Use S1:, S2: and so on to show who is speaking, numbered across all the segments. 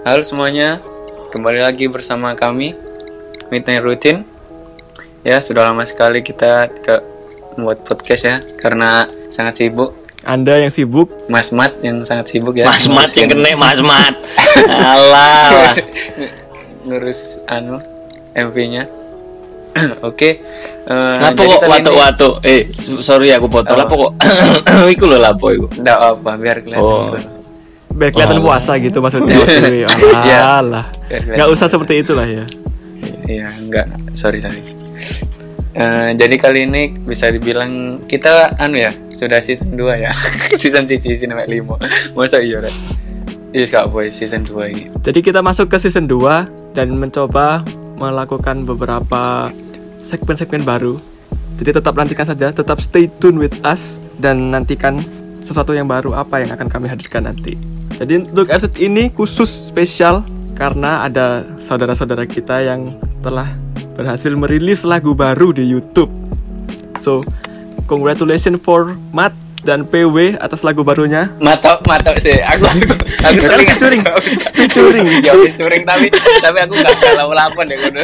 S1: Halo semuanya, kembali lagi bersama kami Midnight Routine. Ya, sudah lama sekali kita tidak membuat podcast ya, karena sangat sibuk.
S2: Anda yang sibuk,
S1: Mas Mat yang sangat sibuk ya.
S3: Mas Mat yang kena Mas Mat. Alah.
S1: ngurus anu MV-nya. Oke. eh,
S3: Lapo kok
S1: ini-
S3: watuk-watuk? Eh, s- sorry aku potong. Lapo kok? Iku lho lapo iku.
S1: Nggak apa, biar kelihatan.
S3: Oh.
S2: Biar kelihatan
S3: Oh.
S2: puasa gitu maksudnya. maksudnya.
S1: Iya. Biar kelihatan
S2: Nggak usah
S1: puasa.
S2: seperti itulah ya.
S1: Iya, enggak. Sorry, sorry. Eh, jadi kali ini bisa dibilang kita anu ya, sudah season 2 ya. season 1 season sampai 5. Masa iya, Rek? Iya, Kak Boy, season 2 ini.
S2: Jadi kita masuk ke season 2 dan mencoba melakukan beberapa segmen-segmen baru. Jadi tetap nantikan saja, tetap stay tune with us dan nantikan sesuatu yang baru apa yang akan kami hadirkan nanti. Jadi untuk episode ini khusus spesial karena ada saudara-saudara kita yang telah berhasil merilis lagu baru di YouTube. So, congratulations for Matt dan PW atas lagu barunya.
S1: Matok, matok sih. Aku aku, aku sering
S2: featuring. Featuring.
S1: Ya, featuring tapi tapi aku enggak galau lapor deh kudu.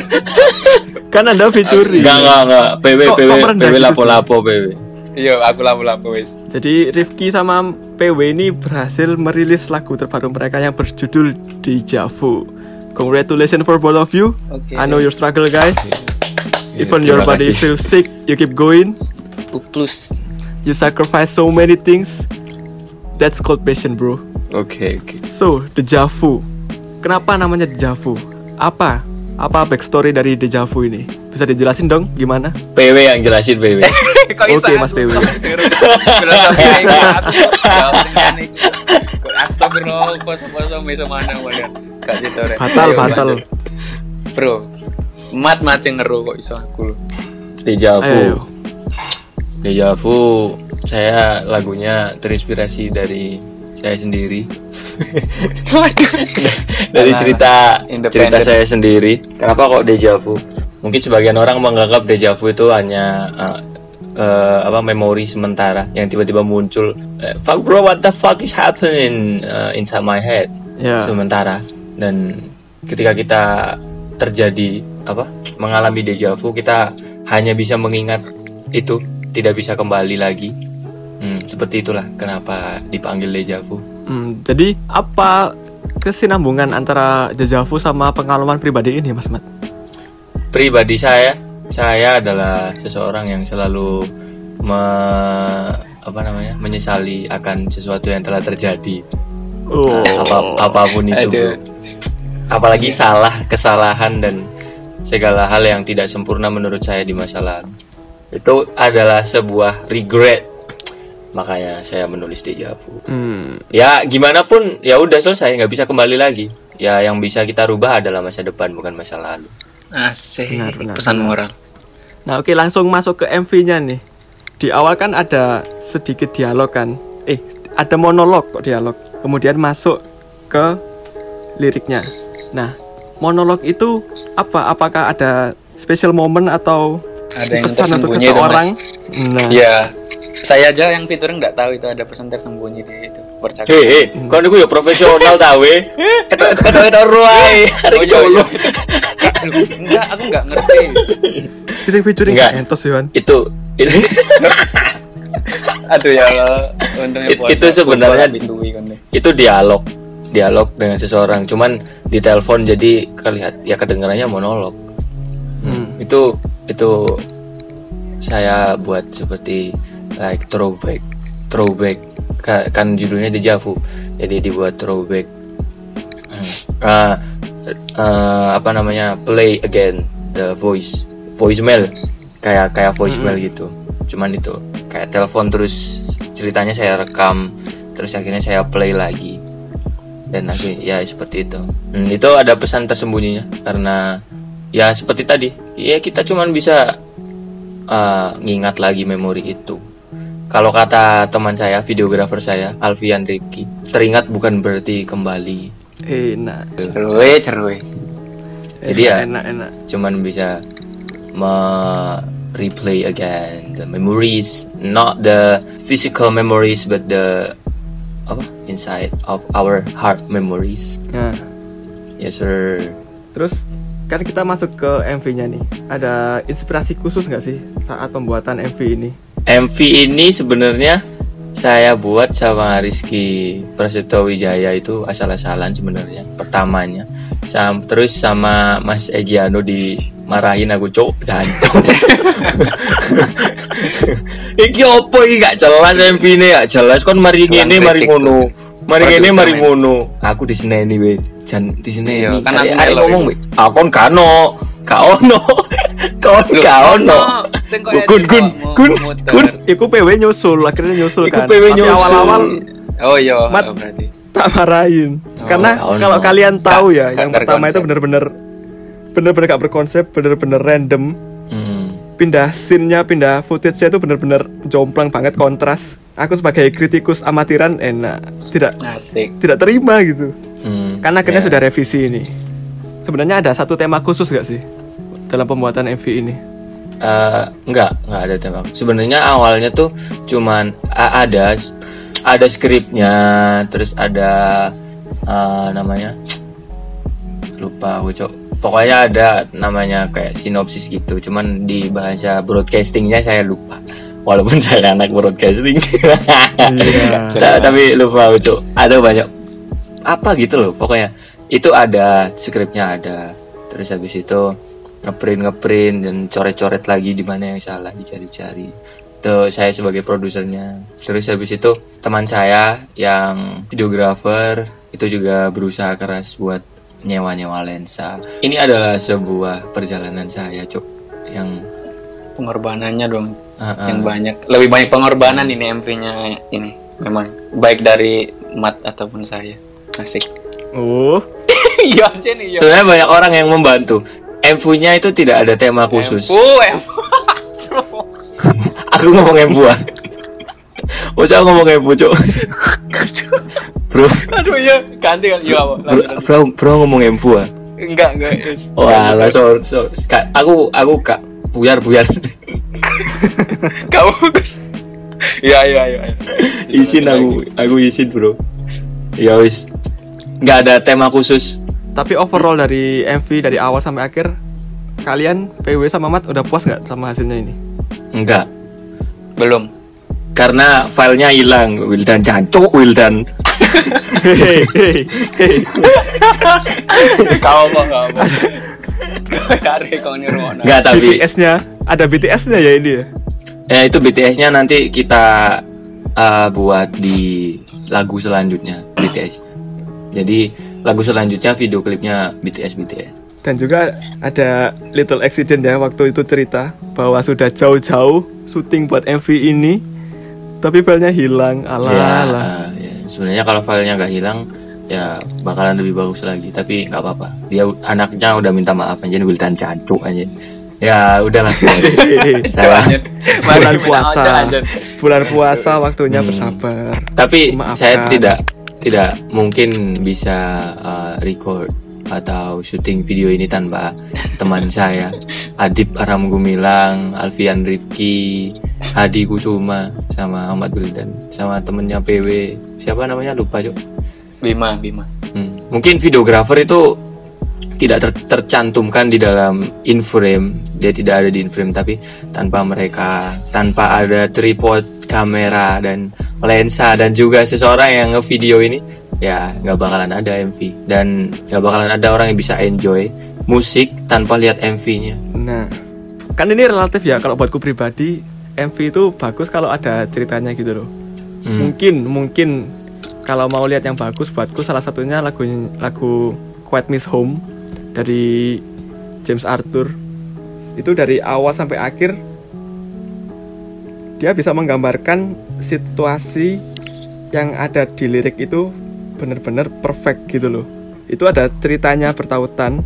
S2: Kan Anda featuring.
S3: Enggak enggak enggak. PW PW PW lapo-lapo PW.
S1: Iya, aku lapo-lapo wis.
S2: Jadi Rifki sama PW ini berhasil merilis lagu terbaru mereka yang berjudul Deja Vu. Congratulations for both of you.
S1: Oke.
S2: I know your struggle guys. Even
S3: terima
S2: your body
S3: kasih.
S2: feels sick, you keep going.
S1: Plus.
S2: You sacrifice so many things. That's called passion, bro.
S3: Oke oke.
S2: So, Deja Vu. Kenapa namanya Deja Vu? Apa? Apa backstory dari Deja Vu ini? Bisa dijelasin dong gimana?
S3: PW yang jelasin PW.
S1: Kok
S2: Oke, Mas PW.
S1: Astagfirullah,
S2: batal.
S1: lanjut. Bro, mat mat yang ngeru kok iso aku lho.
S3: Deja
S2: Ayo.
S3: vu. Deja vu saya lagunya terinspirasi dari saya sendiri. dari cerita
S1: independen.
S3: cerita saya sendiri. Kenapa kok deja vu? Mungkin sebagian orang menganggap deja vu itu hanya uh, uh, apa memori sementara yang tiba-tiba muncul. Eh, fuck bro, what the fuck is happening uh, inside my head?
S2: Ya.
S3: Sementara dan ketika kita terjadi apa mengalami deja vu kita hanya bisa mengingat itu tidak bisa kembali lagi. Hmm, seperti itulah kenapa dipanggil deja vu.
S2: Hmm, jadi apa kesinambungan antara Deja Vu sama pengalaman pribadi ini, Mas Mat?
S3: Pribadi saya saya adalah seseorang yang selalu me, apa namanya menyesali akan sesuatu yang telah terjadi.
S2: Oh.
S3: apa apa pun itu
S1: Aduh.
S3: apalagi salah kesalahan dan segala hal yang tidak sempurna menurut saya di masa lalu. Itu adalah sebuah regret. Makanya saya menulis deja vu.
S2: Hmm,
S3: ya gimana pun ya udah selesai nggak bisa kembali lagi. Ya yang bisa kita rubah adalah masa depan bukan masa lalu
S1: Asik,
S2: Benar, benar,
S1: pesan moral.
S2: Nah oke langsung masuk ke MV-nya nih. Di awal kan ada sedikit dialog kan. Eh ada monolog kok dialog. Kemudian masuk ke liriknya. Nah monolog itu apa? Apakah ada special moment atau
S1: Ada yang
S2: pesan untuk
S1: itu,
S2: seseorang?
S1: Mas.
S2: Nah
S1: Ya, saya aja yang featuring nggak tahu itu ada pesan tersembunyi di itu percakapan.
S3: Hei, hei, kau niku ya profesional ta we. Edo-edo ruai,
S1: Oh,
S3: hari
S1: iya,
S3: colo.
S1: iya. Enggak, aku nggak ngerti.
S2: bisa featuring
S3: Enggak.
S2: Entos Yohan.
S3: Itu itu
S1: Aduh ya Allah, untungnya puasa.
S3: itu sebenarnya-
S1: kan
S3: itu dialog. Dialog dengan seseorang, cuman di telepon jadi kelihat ya kedengarannya monolog.
S2: Hmm.
S3: Itu itu saya buat seperti like throwback. Throwback kan judulnya deja vu. Jadi dibuat throwback. Hmm. Ah, eh, apa namanya? Play again the voice voicemail kayak kayak voicemail gitu. Cuman itu kayak telepon terus ceritanya saya rekam terus akhirnya saya play lagi dan akhirnya ya seperti itu. Hmm, itu ada pesan tersembunyinya karena ya seperti tadi ya kita cuman bisa uh, ngingat lagi memori itu. Kalau kata teman saya, videografer saya, Alfian Rifki, teringat bukan berarti kembali.
S2: Enak.
S1: Cerwe, cerwe.
S3: Jadi ya
S2: enak enak.
S3: cuman bisa me replay again the memories, not the physical memories but the apa inside of our heart memories.
S2: Nah,
S3: Yes sir.
S2: Terus kan kita masuk ke MV-nya nih. Ada inspirasi khusus nggak sih saat pembuatan MV ini?
S3: MV ini sebenarnya saya buat sama Rizky Prasetyo Wijaya itu asal-asalan sebenarnya pertamanya. Sam, terus sama Mas Egiano dimarahin aku cok jancok. iki opo iki gak jelas MV ini gak jelas kon mari ngene mari ngono. Mari ngene mari ngono. Aku diseneni we. Jan diseneni.
S1: Iya, kan aku
S3: ngomong we. Aku kon kano. Ka ono. Kon
S1: Loh,
S3: ka ono. Gun gun gun gun.
S2: Iku PW nyusul, akhirnya nyusul
S3: Iku
S2: kan.
S3: PW
S2: Tapi
S3: nyusul.
S2: awal-awal
S1: Oh iya,
S2: Mat-
S1: oh, berarti.
S2: tak marahin.
S1: Oh,
S2: Karena
S3: oh,
S2: kalau
S3: no.
S2: kalian tahu ya, yang pertama itu bener-bener bener-bener gak berkonsep, bener-bener random.
S3: Hmm.
S2: Pindah scene-nya, pindah footage-nya itu bener-bener jomplang banget kontras. Aku sebagai kritikus amatiran enak, tidak
S1: Asik.
S2: tidak terima gitu.
S3: Hmm.
S2: Karena akhirnya
S3: Ya.
S2: sudah revisi ini. Sebenarnya ada satu tema khusus gak sih dalam pembuatan MV ini?
S3: Eh, enggak, enggak ada tema. Sebenarnya awalnya tuh cuman a- ada ada skripnya, terus ada eh, namanya lupa aku cok. Pokoknya ada namanya kayak sinopsis gitu. Cuman di bahasa broadcastingnya saya lupa. Walaupun saya anak broadcasting.
S2: Iya.
S3: Ta- tapi lupa cok. Ada banyak apa gitu loh. Pokoknya itu ada skripnya ada. Terus habis itu ngeprint ngeprint dan coret-coret lagi di mana yang salah dicari-cari itu saya sebagai produsernya terus habis itu teman saya yang videografer itu juga berusaha keras buat nyewa-nyewa lensa ini adalah sebuah perjalanan saya cuk yang
S1: Pengorbanannya dong
S3: uh, uh,
S1: yang banyak. Lebih banyak pengorbanan ini MV-nya ini. Memang baik dari Mat ataupun saya. Asik.
S2: Oh,
S1: Iya aja nih, iya.
S3: sebenarnya banyak orang yang membantu MV-nya itu tidak ada tema khusus
S1: Oh, MV.
S3: aku ngomong MV ah. Masa aku ngomong MV cuk bro
S1: Aduh ya, ganti kan. Iya,
S3: bro, bro, bro ngomong MV ah.
S1: Enggak, enggak. yes.
S3: Wah, lah so, so, aku aku kak buyar buyar
S1: Kamu. Iya, iya, iya. iya.
S3: izin aku aku izin bro. Ya wis, nggak ada tema khusus.
S2: Tapi overall dari MV dari awal sampai akhir kalian PW sama Mat udah puas nggak sama hasilnya ini?
S3: Enggak,
S1: Belum.
S3: karena filenya hilang. Wildan jancuk Wildan.
S2: Hei, hei, hei.
S1: Kau apa, kau apa. Kau dari.
S3: Enggak tapi
S2: BTS-nya ada BTS-nya ya ini ya.
S3: ya itu BTS-nya nanti kita uh, buat di lagu selanjutnya BTS. Jadi lagu selanjutnya video klipnya BTS BTS.
S2: Dan juga ada little accident ya waktu itu cerita bahwa sudah jauh-jauh syuting buat MV ini tapi filenya hilang. Alah,
S3: Ya,
S2: alah.
S3: uh, ya, sebenarnya kalau filenya nggak hilang ya bakalan lebih bagus lagi tapi nggak apa-apa dia anaknya udah minta maaf aja Wildan cancuk aja ya udahlah salah
S2: bulan puasa. Bulan puasa waktunya
S3: Hmm.
S2: bersabar.
S3: tapi
S2: Maafkan.
S3: saya tidak tidak mungkin bisa uh, record atau syuting video ini tanpa teman saya. Adip Aram Gumilang Alfian Rifki Hadi Kusuma sama Ahmad Wildan sama temennya PW siapa namanya? Lupa cuk.
S1: Bima, Bima.
S3: Hmm. Mungkin videografer itu tidak ter- tercantumkan di dalam in frame, dia tidak ada di in frame tapi tanpa mereka, tanpa ada tripod kamera dan lensa dan juga seseorang yang ngevideo ini, ya nggak bakalan ada MV dan nggak bakalan ada orang yang bisa enjoy musik tanpa lihat MV-nya.
S2: Nah, kan ini relatif ya kalau buatku pribadi MV itu bagus kalau ada ceritanya gitu loh.
S3: Hmm.
S2: Mungkin mungkin kalau mau lihat yang bagus buatku salah satunya lagu lagu Quiet Miss Home dari James Arthur. Itu dari awal sampai akhir dia bisa menggambarkan situasi yang ada di lirik itu benar-benar perfect gitu loh. Itu ada ceritanya bertautan.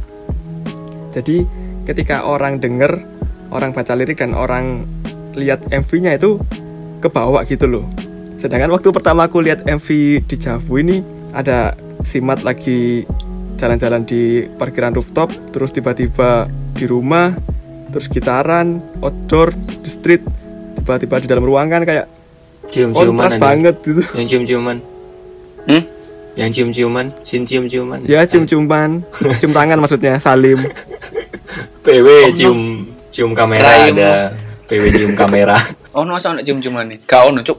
S2: Jadi ketika orang denger, orang baca lirik dan orang lihat MV-nya itu kebawa gitu loh. Sedangkan waktu pertama aku lihat MV di Javu ini ada Simat lagi jalan-jalan di parkiran rooftop, terus tiba-tiba di rumah, terus gitaran, outdoor, di street, tiba-tiba di dalam ruangan kayak
S3: Cium-ciuman
S2: banget gitu.
S3: Yang cium-ciuman.
S1: Hmm?
S3: Yang cium-ciuman, sin cium-ciuman.
S2: Ya cium-ciuman, cium tangan maksudnya Salim.
S3: PW cium cium kamera
S1: Raimu.
S3: ada. PW cium kamera.
S1: Oh, no, masa ono cium-ciuman nih? Kau ono, Cuk.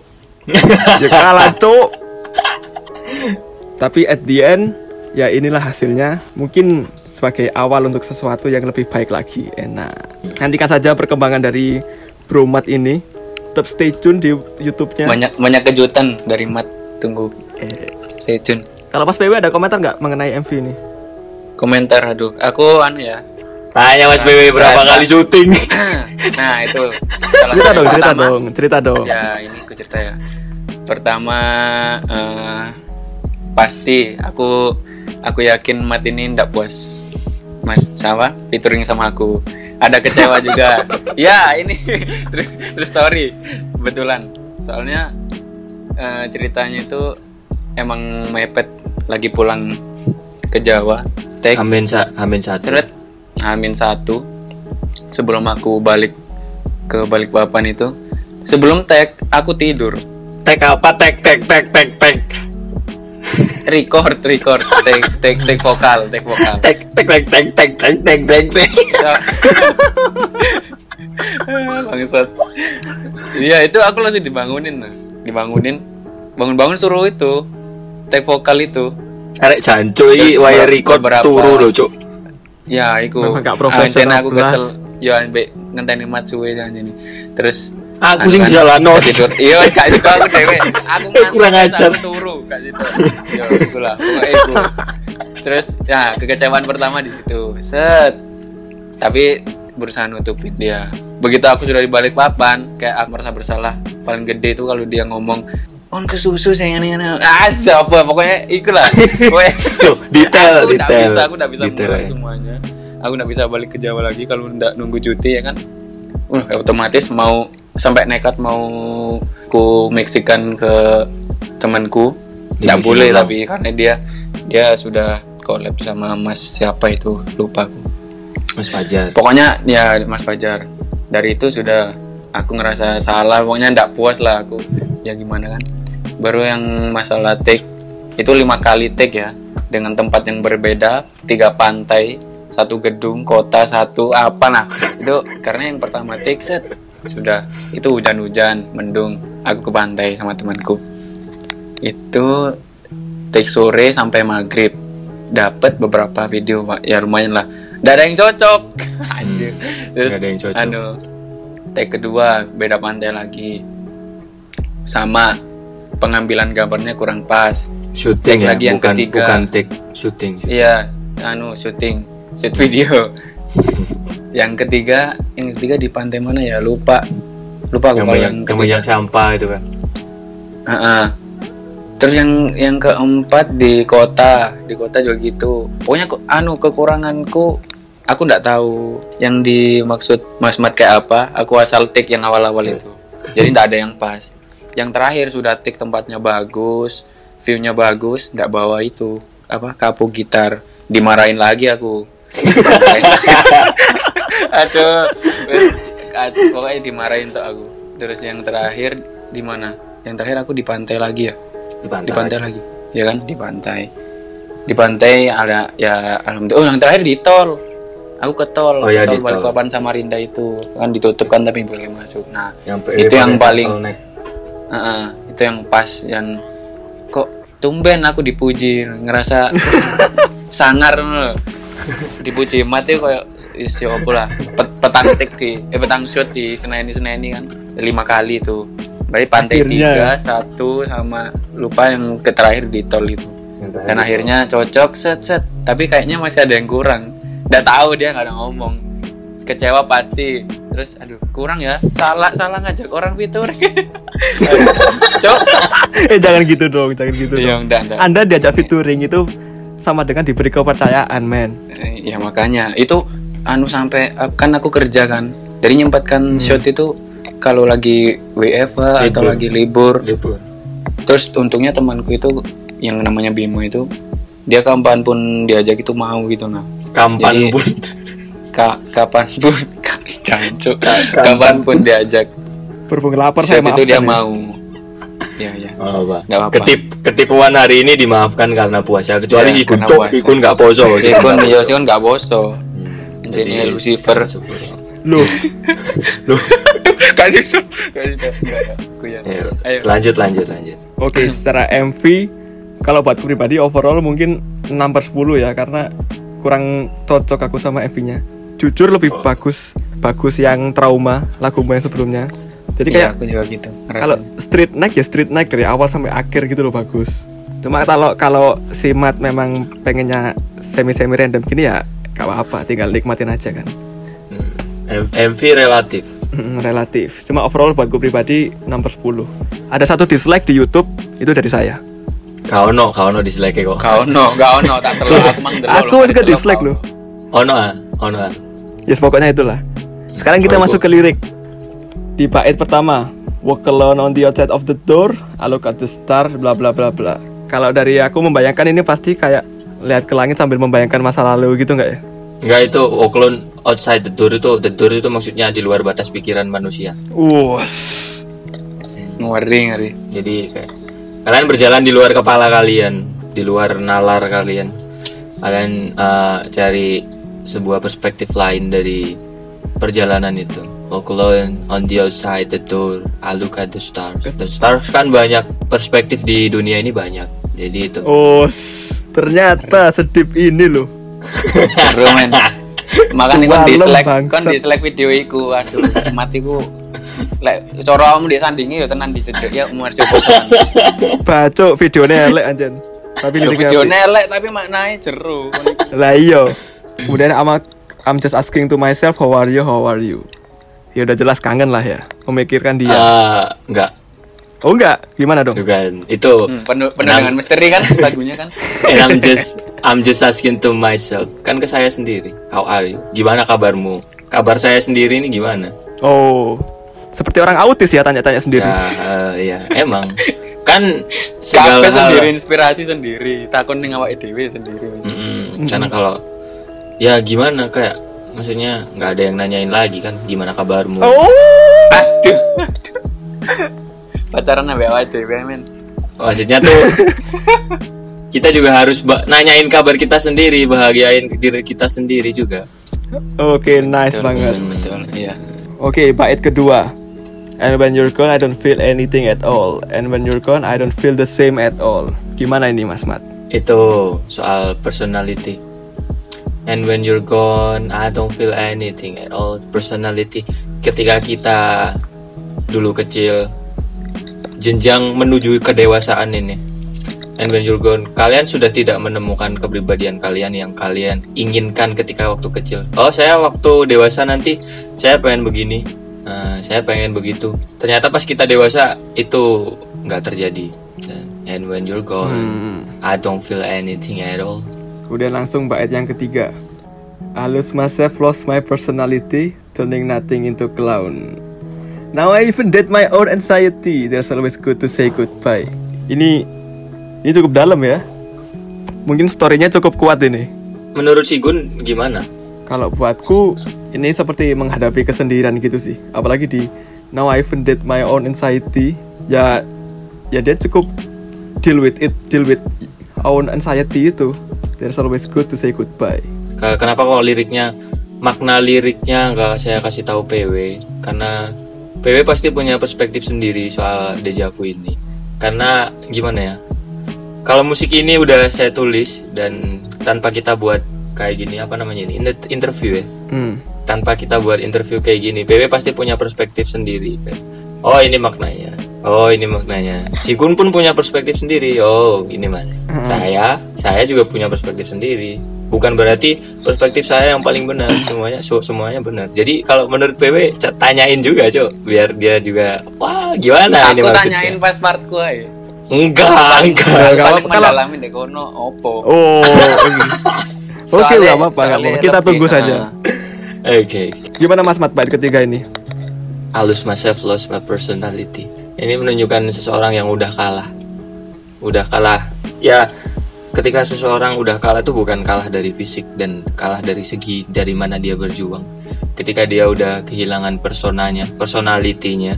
S2: ya kalah cuk tapi at the end ya inilah hasilnya mungkin sebagai awal untuk sesuatu yang lebih baik lagi enak nantikan saja perkembangan dari Bromat ini tetap stay tune di YouTube-nya
S1: Banyak banyak kejutan dari Mat. Tunggu.
S2: Eh,
S1: Stay tune.
S2: kalau pas PW ada komentar nggak mengenai MV ini
S1: Komentar aduh. Aku anu ya.
S3: Tanya Mas PW berapa
S1: Berasa.
S3: kali syuting?
S1: nah, itu.
S2: cerita dong cerita
S1: pertama.
S2: dong cerita dong
S1: Ya, ini aku cerita ya. Pertama eh, pasti aku aku yakin Mat ini ndak puas. Mas sama featuring sama aku. Ada kecewa juga. ya, ini true, story. Kebetulan. Soalnya eh, ceritanya itu emang mepet lagi pulang ke Jawa. Take
S3: Amin sa Amin satu.
S1: seret Amin satu sebelum aku balik ke balik papan itu sebelum tag aku tidur
S3: Tek apa? Tek tek tek tek tek.
S1: Record record. Take take take vokal take vokal.
S3: Tek tek tek tek tek tek tek tek. Tek.
S1: Ya. bangsat. Iya itu aku langsung dibangunin nah. dibangunin. Bangun-bangun suruh itu. Take vokal itu.
S3: Arek jancu iki wire record
S1: beberapa-
S3: turu lho, Cuk.
S1: ya iku.
S2: Memang gak profesional
S1: Antena aku kesel. ya ambek ngenteni mat suwe dan ini terus
S3: Aku sing
S1: kan,
S3: dijalano.
S1: tidur iya wis gak itu aku dhewe. Aku
S3: kurang ajar.
S1: turu gak situ. Ya iku lah pokoknya iku terus ya kekecewaan pertama di situ. Set. Tapi berusaha nutupin dia. Begitu aku sudah di balik papan kayak aku merasa bersalah. Paling gede itu kalau dia ngomong on ke susu sayang ini ah siapa? Pokoknya ikulah. Pokoknya
S3: detail,
S1: aku
S3: detail.
S1: bisa aku nggak bisa
S3: Detail, ya.
S1: semuanya. Aku nggak bisa balik ke Jawa lagi kalau nggak nunggu cuti ya kan? Uh, otomatis mau sampai nekat mau ku meksikan ke temanku.
S3: Meksiko
S1: boleh
S3: doang.
S1: tapi karena dia dia sudah collab sama Mas siapa itu lupa aku.
S3: Mas Fajar.
S1: pokoknya ya Mas Fajar. Dari itu sudah aku ngerasa salah pokoknya ndak puas lah aku. Ya gimana kan? Baru yang masalah take itu lima kali take ya dengan tempat yang berbeda tiga pantai satu gedung kota satu apa nah. Itu karena yang pertama take set sudah. Itu hujan-hujan mendung. Aku ke pantai sama temanku. Itu take sore sampai maghrib. Dapat beberapa video ya lumayan lah. Nggak ada yang cocok. Anjir. Terus
S3: ada yang cocok.
S1: anu take kedua beda pantai lagi. Sama pengambilan gambarnya kurang pas.
S3: Syuting
S1: Take
S3: ya,
S1: lagi yang
S3: bukan
S1: ketiga.
S3: bukan take syuting.
S1: iya anu syuting shoot video yang ketiga yang ketiga di pantai mana ya lupa lupa aku
S3: Yang
S1: kalau
S3: banyak
S1: yang
S3: yang banyak sampah itu kan.
S1: Ah, ah. Terus yang yang keempat di kota, di kota juga gitu. Pokoknya aku, anu kekuranganku aku nggak tahu yang dimaksud Mas Mat kayak apa. Aku asal tik yang awal-awal itu. Jadi nggak ada yang pas. Yang terakhir sudah tik tempatnya bagus, view-nya bagus, nggak bawa itu apa kapu gitar. Dimarahin lagi aku. Aduh. Pokoknya dimarahin tuh aku. Terus yang terakhir di mana? Yang terakhir aku di pantai lagi ya
S3: Di pantai.
S1: di pantai lagi ya kan di pantai di pantai ada ya alhamdulillah oh yang terakhir di tol aku ke tol
S3: Oh, ya,
S1: tol. Balikpapan Samarinda itu kan ditutup kan tapi boleh masuk nah
S3: Yang
S1: Itu yang paling-
S3: bottleneck.
S1: uh-uh, itu yang pas yang kok tumben aku dipuji ngerasa sangar loh dipuji mati kayak isi apa lah? Pet- petang tik di eh petang shot di seneni seneni kan. Lima kali itu. Berarti pantai
S2: Akhirnya.
S1: tiga satu sama lupa yang ke terakhir di tol itu. Dan akhirnya cocok set set. Tapi kayaknya masih ada yang kurang. Nggak tahu dia nggak ada ngomong. Kecewa pasti. Terus aduh kurang ya. Salah salah ngajak orang fitur. Cok.
S2: Eh jangan gitu dong jangan gitu
S1: ya
S2: dong.
S1: udah udah
S2: anda diajak featuring itu sama dengan diberi kepercayaan men.
S1: Eh, ya makanya. Itu anu sampai eh, kan aku kerja kan. Dari nyempatkan shot itu kalau lagi WFH atau
S3: Libur.
S1: lagi libur.
S3: Libur.
S1: terus untungnya temanku itu yang namanya Bimo itu dia kapan pun diajak itu mau gitu nah.
S3: Kampan
S1: Jadi-
S3: pun.
S1: Ka kapan pun. Kapan pun diajak.
S2: Berhubung lapar saya
S1: itu dia
S2: ya.
S1: mau Iya, iya.
S3: Oh, apa?
S1: Nggak apa-apa.
S3: Ketip, ketipuan hari ini dimaafkan karena puasa. Kecuali
S1: Ya,
S3: Sikun,
S1: karena
S3: cok,
S1: puasa.
S3: Sikun nggak poso.
S1: Sikun ya Sikun nggak boso.
S3: Hmm,
S1: Jadi
S3: jadi
S1: Lucifer.
S3: syukur.
S2: Loh,
S1: Kasih tuh. Kasih tuh.
S3: Ya,
S1: Ayo.
S3: lanjut, lanjut, lanjut.
S2: oke secara MV kalau buat pribadi overall mungkin 6 per 10 ya karena kurang cocok aku sama MV-nya. Jujur lebih
S3: Oh.
S2: bagus bagus yang trauma lagu yang sebelumnya. Jadi
S1: Iya,
S2: kayak
S1: aku juga gitu.
S2: kalau street night ya street night dari awal sampai akhir gitu loh bagus. Cuma kalau kalau si Mat memang pengennya semi semi random gini ya gak apa-apa tinggal nikmatin aja kan.
S3: Hmm. MV relatif.
S2: Mm, relatif. Cuma overall buat gue pribadi 6 per 10. Ada satu dislike di YouTube itu dari saya.
S3: Kau no, kau no dislike kok.
S1: Kau no, kau no, tak terlalu aku mang
S2: Aku suka dislike
S1: kau.
S2: loh.
S3: Ono ah, ono ah.
S2: Yes pokoknya itulah. Sekarang kita
S3: Oh,
S2: masuk ke lirik. Di bait pertama, walk alone on the outside of the door, I look at the star, bla bla bla bla. Kalau dari aku membayangkan ini pasti kayak lihat ke langit sambil membayangkan masa lalu gitu nggak ya?
S3: Enggak itu Oklon outside the door itu the door itu maksudnya di luar batas pikiran manusia.
S2: Us.
S1: Ngeri, ngeri.
S3: Jadi kayak kalian berjalan di luar kepala kalian, di luar nalar kalian. Kalian eh, cari sebuah perspektif lain dari perjalanan itu. Walk on the outside the door, I look at the stars. The stars kan banyak perspektif di dunia ini banyak. Jadi itu.
S2: Us. Ternyata sedip ini loh.
S1: Seru men. Makanya
S2: Walem,
S1: dislike, kon dislike video iku. Aduh, semati ku. Lek cara kamu di sandingi ya tenan dijejek ya umur sih
S2: Bacok videonya elek anjen. Tapi
S1: Video nelek tapi maknanya jeru.
S2: Lah iya. Kemudian ama I'm just asking to myself how are you how are you. Ya udah jelas kangen lah ya. Memikirkan dia.
S3: Eh, enggak,
S2: Oh enggak, gimana dong?
S3: bukan. Itu
S1: Hmm, penuh, penuh dengan misteri kan lagunya kan.
S3: And I'm just I'm just asking to myself kan ke saya sendiri how are you gimana kabarmu kabar saya sendiri ini gimana
S2: Oh, seperti orang autis ya tanya-tanya sendiri.
S3: ya eh, ya emang kan segala hal
S1: sendiri inspirasi sendiri. Takon ning awake dhewe sendiri wis.
S3: Mm-mm. karena kalau ya gimana kayak maksudnya nggak ada yang nanyain lagi kan gimana kabarmu
S2: Oh,
S1: Aduh. Pacaran ambek awake dhewe men.
S3: maksudnya tuh kita juga harus nanyain kabar kita sendiri bahagiain diri kita sendiri juga
S2: oke nice
S1: Betul,
S2: banget.
S1: Betul, betul. Iya.
S2: Oke, bait kedua. And when you're gone, I don't feel anything at all. And when you're gone, I don't feel the same at all. Gimana ini, Mas Mat?
S3: itu soal personality and when you're gone I don't feel anything at all. Personality ketika kita dulu kecil jenjang menuju kedewasaan ini. And when you're gone kalian sudah tidak menemukan kepribadian kalian yang kalian inginkan ketika waktu kecil. Oh saya waktu dewasa nanti saya pengen begini. Nah, saya pengen begitu. Ternyata pas kita dewasa itu nggak terjadi. And when you're gone
S2: Hmm.
S3: I don't feel anything at all.
S2: Kemudian langsung bait yang ketiga. I lose myself, lost my personality, turning nothing into clown. Now I even did my own anxiety. There's always good to say goodbye. Ini ini cukup dalam ya. Mungkin storynya cukup kuat ini.
S3: Menurut si Gun gimana?
S2: Kalau buatku ini seperti menghadapi kesendirian gitu sih. Apalagi di Now I even did my own anxiety. Ya ya dia cukup deal with it, deal with own anxiety itu. There's always good to say goodbye.
S3: Ke- Kenapa kok liriknya makna liriknya nggak saya kasih tahu PW? Karena PW pasti punya perspektif sendiri soal deja vu ini. Karena gimana ya? Kalau musik ini udah saya tulis dan tanpa kita buat kayak gini apa namanya ini Inter- interview ya.
S2: Hmm.
S3: tanpa kita buat interview kayak gini PW pasti punya perspektif sendiri kayak, oh ini maknanya oh ini maknanya si Gun pun punya perspektif sendiri oh ini mana saya saya juga punya perspektif sendiri bukan berarti perspektif saya yang paling benar semuanya so- semuanya benar jadi kalau menurut PW tanyain juga cok biar dia juga wah gimana ini
S1: Aku
S3: maksudnya
S1: tanyain pas partku ae.
S3: enggak enggak
S2: Nggak
S1: Paling
S2: apa-apa, kalau-
S1: mendalami dek kono opo.
S2: Oh. Oke, nggak apa-apa. Kita tunggu saja.
S3: oke
S2: Gimana Mas Mat bait ketiga ini?
S3: I lose myself, lost my personality. Ini menunjukkan seseorang yang udah kalah. Udah kalah. Ya, ketika seseorang udah kalah itu bukan kalah dari fisik dan kalah dari segi dari mana dia berjuang. Ketika dia udah kehilangan personanya, personalitinya,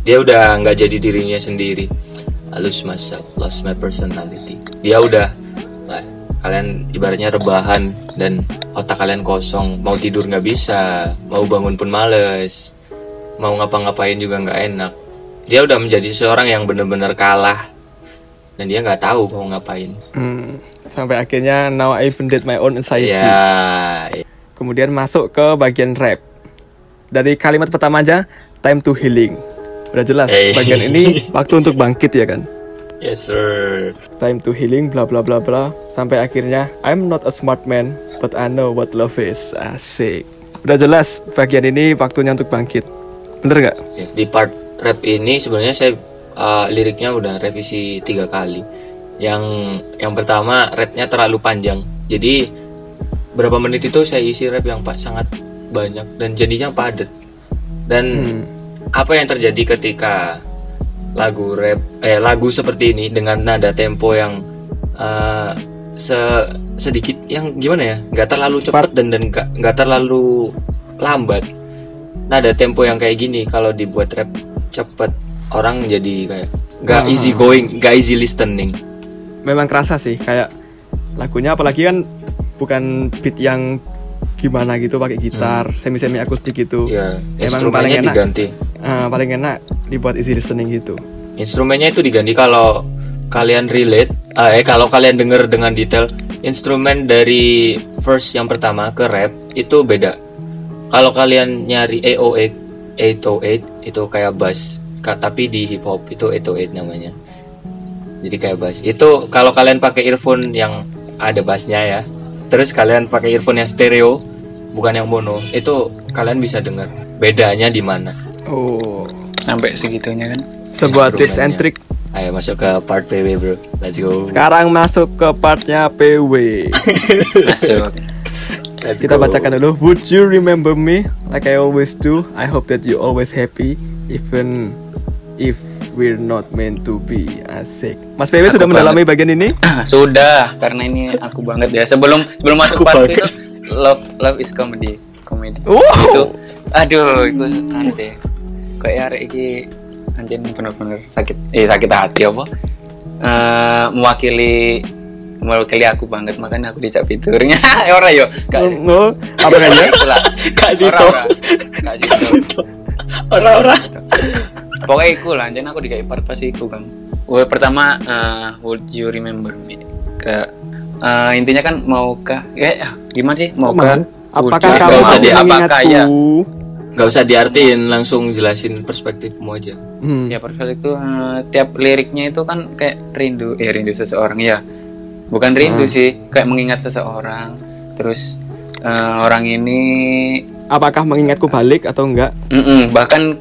S3: dia udah nggak jadi dirinya sendiri. I lose myself lost my personality dia udah lah, kalian ibaratnya rebahan dan otak kalian kosong mau tidur nggak bisa mau bangun pun males mau ngapa-ngapain juga nggak enak dia udah menjadi seorang yang benar-benar kalah dan dia nggak tahu mau ngapain
S2: Hmm, sampai akhirnya now I even did my own anxiety.
S3: ya
S2: Kemudian masuk ke bagian rap. Dari kalimat pertama aja, time to healing. Udah jelas,
S3: Eh.
S2: bagian ini waktu untuk bangkit ya kan.
S3: yes sir
S2: Time to healing, bla bla bla bla. Sampai akhirnya, I'm not a smart man, but I know what love is. Asik. Udah jelas, bagian ini waktunya untuk bangkit. Bener nggak?
S3: Di part rap ini sebenarnya saya uh, liriknya udah revisi tiga kali. Yang yang pertama rapnya terlalu panjang. Jadi berapa menit itu saya isi rap yang pak sangat banyak dan jadinya padat. Dan apa yang terjadi ketika lagu rap eh lagu seperti ini dengan nada tempo yang uh, se sedikit yang gimana ya nggak terlalu cepat dan dan nggak terlalu lambat nada tempo yang kayak gini kalau dibuat rap cepet orang jadi kayak nggak
S2: Ah.
S3: easy going nggak easy listening
S2: Memang kerasa sih, kayak lagunya apalagi kan bukan beat yang gimana gitu pakai gitar, semi semi akustik gitu.
S3: ya
S2: Emang paling enak.
S3: diganti
S2: Ah, paling enak dibuat easy listening gitu.
S3: instrumennya itu diganti kalau kalian relate eh kalau kalian denger dengan detail instrumen dari verse yang pertama ke rap itu beda kalau kalian nyari AO8 808 itu kayak bass. Ka- tapi di hip hop itu 808 namanya. Jadi kayak bass. Itu kalau kalian pakai earphone yang ada bassnya ya terus kalian pakai earphone yang stereo bukan yang mono itu kalian bisa dengar bedanya di mana.
S2: Oh,
S1: sampai segitunya kan?
S2: Sebuah tips and trick.
S3: Ayo masuk ke part PW bro. Let's go.
S2: Sekarang masuk ke partnya PW.
S1: masuk
S3: Let's
S2: Kita
S3: go.
S2: bacakan dulu. Would you remember me like I always do? I hope that you always happy, even if we're not meant to be. Asik. Mas PW
S1: Aku
S2: sudah mendalami bagian ini?
S1: sudah karena ini aku banget ya sebelum sebelum masuk part itu love love is comedy comedy
S2: Wow.
S1: itu aduh itu anu sih kayak hari ini anjing bener-bener sakit eh sakit hati apa Eh, mewakili mewakili aku banget makanya aku dicap fiturnya. Ora yo gak
S2: Oh, apa kan ya?
S1: itulah.
S3: Kak Sito.
S1: ora ora gak situ. Pokoknya iku lah anjing aku dikai part pas iku kan Wah, pertama eh, would you remember me? Ke eh, intinya kan maukah? Ya gimana sih? Maukah?
S2: Apakah kamu
S3: Nggak usah di-
S1: apakah ya?
S3: Gak usah diartiin Langsung jelasin perspektifmu aja.
S2: Hmm.
S1: ya perfect itu eh, tiap liriknya itu kan kayak rindu eh rindu seseorang ya bukan rindu sih kayak mengingat seseorang. Terus eh, orang ini
S2: Apakah mengingatku balik atau enggak?
S1: Mm-mm, bahkan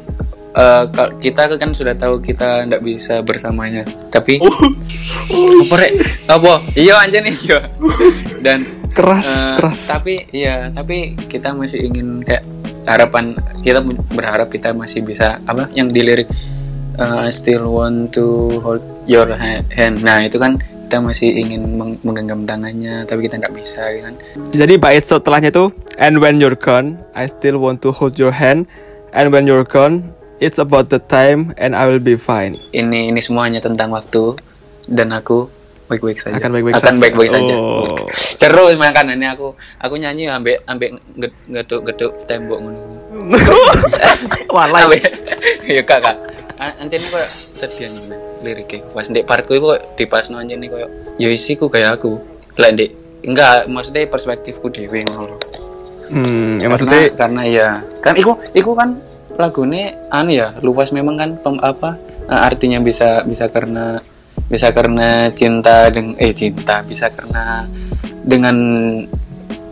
S1: kal- kita kan sudah tahu kita tidak bisa bersamanya. Tapi apa rek? Apa? Iya anjir nih iya. Dan
S2: Keras,
S1: eh,
S2: keras.
S1: tapi iya tapi kita masih ingin kayak harapan kita berharap kita masih bisa apa yang dilirik eh, I still want to hold your ha- hand. Nah itu kan kita masih ingin meng- menggenggam tangannya tapi kita tidak bisa gitu kan
S2: Jadi bait setelahnya itu and when you're gone, I still want to hold your hand and when you're gone, it's about the time and I will be fine.
S1: ini ini semuanya tentang waktu dan aku baik-baik saja
S2: Akan baik-baik
S1: akan
S2: saja.
S1: baik-baik saja
S2: Oh.
S1: seru makan ini aku aku nyanyi ambek ambek geduk geduk tembok ngono
S2: Walai.
S1: ya kak kak A- anjir ini kok sedih anjing men, liriknya pas ndek partku itu kok di pas anjir ini koyo yo isiku kayak aku lah ndek enggak maksudnya perspektifku dewe ngono lho.
S2: Hmm, ya
S1: karena,
S2: maksudnya
S1: karena ya kan iku iku kan lagunya anu ya luas memang kan pem, apa eh, artinya bisa bisa karena bisa karena cinta dengan eh cinta bisa karena dengan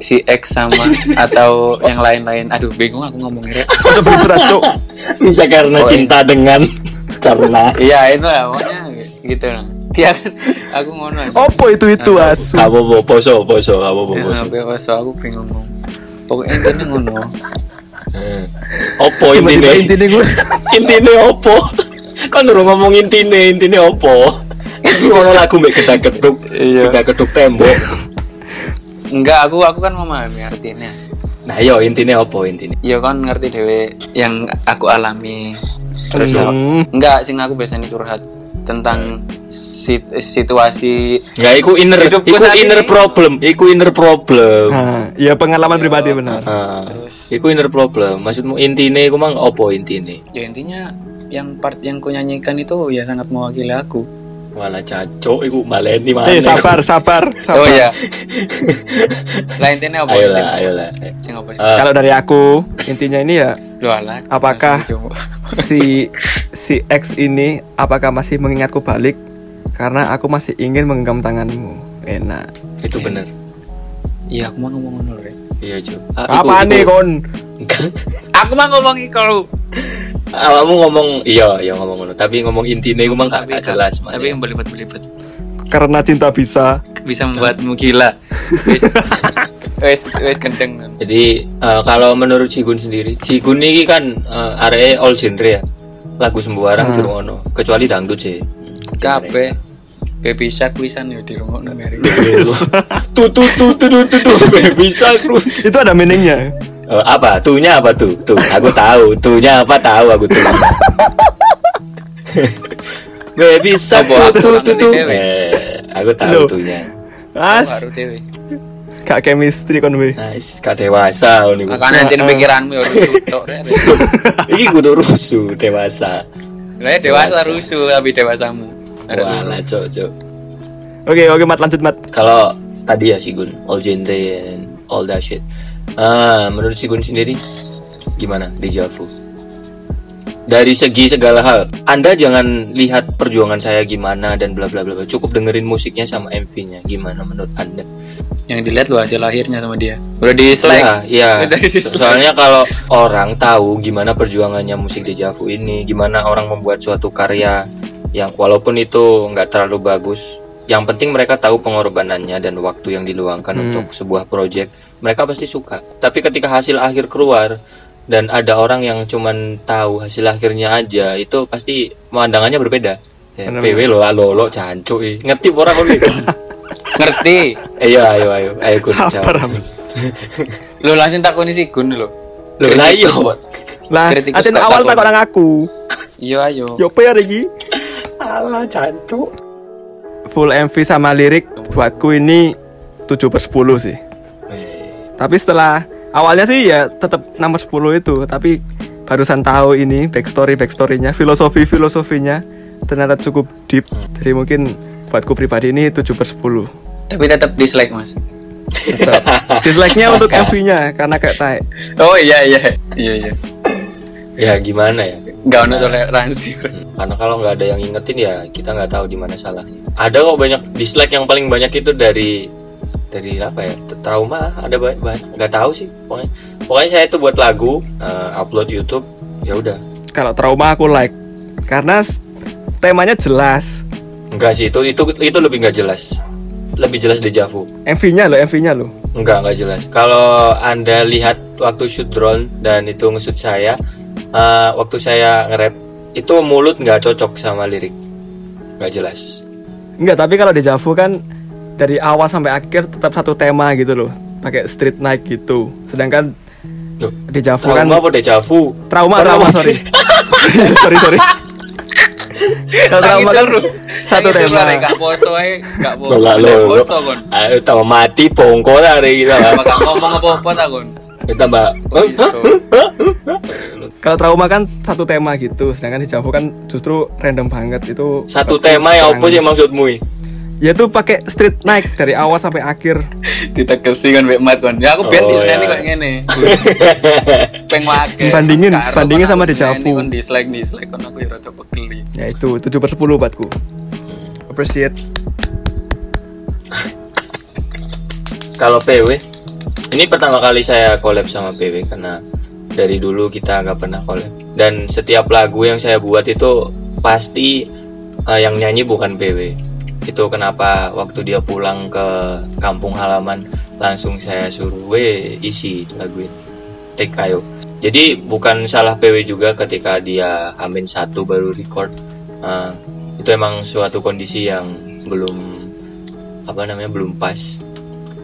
S1: si X sama atau yang lain-lain aduh bingung aku ngomongnya Rek.
S2: udah berat cok.
S3: Bisa karena
S1: Oh, iya.
S3: cinta dengan Karena
S1: iya itu lah pokoknya gitu lah. Ya aku ngono.
S2: Opo itu itu asu.
S3: Kamu mau poso poso Kamu mau
S1: Ya,
S3: poso.
S1: sampai pas aku bingung. Ngomong pokoknya intinya ngono.
S3: Eh. Opo intine?
S2: intinya gue
S3: Intine opo? Kan udah ngomong intine Intine opo? Ini ngono lagu mbak kita keduk
S1: Iya.
S3: Kita keduk tembok.
S1: Enggak aku aku kan memahami artinya.
S3: Nah yo intine opo intine?
S1: Ya kan ngerti dewe yang aku alami terus ya
S2: Hmm.
S1: enggak sing aku biasanya curhat tentang sit- situasi
S3: Nggak, iku inner,
S1: Hidupku
S3: iku
S1: saat
S3: inner
S1: ini.
S3: problem, iku inner problem.
S2: Nah, iya pengalaman pribadi benar.
S3: Ah, iku inner problem. Maksudmu intine iku mang opo intine?
S1: ya intinya yang part yang ku nyanyikan itu ya sangat mewakili aku
S3: Wala cacok iku maleni mana?
S2: Eh sabar, sabar, sabar.
S1: oh ya lah intinya apa
S3: Ayolah,
S1: Intinya
S3: ayolah.
S1: sing apa sih
S3: Ah.
S2: Kalau dari aku intinya ini ya
S1: Lu alah,
S2: Apakah- si si X ini apakah masih mengingatku balik karena aku masih ingin menggenggam tanganmu. Enak.
S3: Itu bener.
S1: iya aku mau ngomong ngono Rek.
S3: Iya, Cuk.
S2: Apa nih kon?
S1: aku mau ngomong iku
S3: Awakmu ngomong iya, iya ngomong ngono, tapi ngomong intine iku mang gak jelas,
S1: tapi yang belibet-belibet
S2: Karena cinta bisa.
S1: bisa membuatmu gila. Wis. Wis wis gendeng.
S3: Jadi eh, kalau menurut Cigun sendiri, Cigun ini kan uh, area all genre ya. Lagu sembarang dirungono, kecuali dangdut sih.
S1: kabeh. Baby shark wisan ya di rumah Mary
S3: tuh tuh tuh tuh tuh bisa kru.
S2: Itu ada meaningnya.
S3: Eh, apa? Tuhnya apa tuh? Tuh, aku tahu. Tuhnya apa tahu aku tuh. Baby shark
S1: Apa,
S3: tuh
S1: aku
S3: tuh tuh Eh, aku tahu
S2: Loh.
S3: tuhnya.
S2: As,
S1: baru dewe
S2: gak chemistry kon we.
S3: Nah, is gak dewasa ngono iku.
S1: makanya anjir pikiranmu ya rusuh tok Rek.
S3: Iki kudu rusuh dewasa.
S1: lah ya dewasa rusuh tapi dewasamu
S3: Wala, cok, cok.
S2: Oke, oke Mat lanjut Mat.
S3: Kalau tadi ya Sigun, all genre and all that shit. Ah, menurut Sigun sendiri gimana di Javu? Dari segi segala hal, Anda jangan lihat perjuangan saya gimana dan bla bla bla. Cukup dengerin musiknya sama MV-nya. Gimana menurut Anda?
S1: yang dilihat lu hasil lahirnya sama dia udah di slide
S3: iya. So- Soalnya kalau orang tahu gimana perjuangannya musik di Javu ini, gimana orang membuat suatu karya yang walaupun itu nggak terlalu bagus, yang penting mereka tahu pengorbanannya dan waktu yang diluangkan untuk sebuah project, mereka pasti suka. Tapi ketika hasil akhir keluar dan ada orang yang cuman tahu hasil akhirnya aja, itu pasti pemandangannya berbeda. Ya, PW lo lo lo cancuk ih. ngerti orang lo
S1: ngerti
S3: ayo ayo ayo ayo Gun,
S2: Sabar.
S1: lu langsung takoni si Gun lo
S3: Loh, lah iya.
S2: Lah, aten
S1: gak
S2: awal
S1: takon.
S2: tak nang aku.
S1: iya ayo
S2: Yo apa ya iki?
S3: Alah cancuk.
S2: Full MV sama lirik buatku ini 7 per 10 sih. Tapi setelah awalnya sih ya tetap nomor 10 itu, tapi barusan tahu ini backstory backstorynya, filosofi filosofinya ternyata cukup deep. Jadi mungkin buatku pribadi ini 7 per 10.
S1: tapi tetap dislike mas
S2: Tetap. Dislike-nya untuk MV-nya karena kayak tai.
S1: oh iya iya iya iya
S3: Ya gimana ya?
S1: nggak ada toleransi
S3: Karena kalau nggak ada yang ingetin ya kita nggak tahu di mana salahnya. Ada kok banyak dislike yang paling banyak itu dari dari apa ya trauma ada banyak banyak nggak tahu sih pokoknya pokoknya saya itu buat lagu eh, upload YouTube ya udah
S2: Kalau trauma aku like karena temanya jelas.
S3: enggak sih itu itu itu lebih nggak jelas lebih jelas dejavu
S2: MV-nya loh, MV-nya loh.
S3: Enggak, enggak jelas. Kalau Anda lihat waktu shoot drone dan itu nge-shoot saya, eh, waktu saya nge-rap, itu mulut nggak cocok sama lirik. Nggak jelas.
S2: Enggak, tapi kalau di Javu kan dari awal sampai akhir tetap satu tema gitu loh. Pakai street night gitu. Sedangkan
S3: Loh,
S2: di Javu kan
S3: Trauma apa dejavu?
S2: trauma trauma sorry. sorry sorry. Kalau trauma kan satu tema.
S1: gak poso ae gak poso
S3: lah,
S1: Gak
S3: lo, lo.
S1: poso kon
S3: Ayo tambah mati pongko hari kita.
S1: Ngomong apa-apa ta kon
S3: Tambah.
S2: Kalau trauma kan satu tema gitu. Sedangkan di Javu kan justru random banget itu.
S3: Satu tema ya apa sih maksudmu?
S2: Ya itu pakai street night dari awal sampai akhir.
S1: ditegesi kan Mbak Mat kon ya aku ben
S3: Oh,
S1: disneni
S3: ya.
S1: kok ngene peng wake
S2: Bandingin, bandingin sama Dejavu.
S1: disneni, kon dislike dislike kon aku ya rada pegeli
S2: Ya itu 7 per 10 buatku. Appreciate.
S3: Kalau PW, ini pertama kali saya collab sama PW karena dari dulu kita nggak pernah collab. Dan setiap lagu yang saya buat itu pasti eh, yang nyanyi bukan PW. Itu kenapa waktu dia pulang ke kampung halaman langsung saya suruh, we isi lagu ini, take ayo. Jadi bukan salah PW juga ketika dia amin satu baru record. Eh, itu emang suatu kondisi yang belum apa namanya belum pas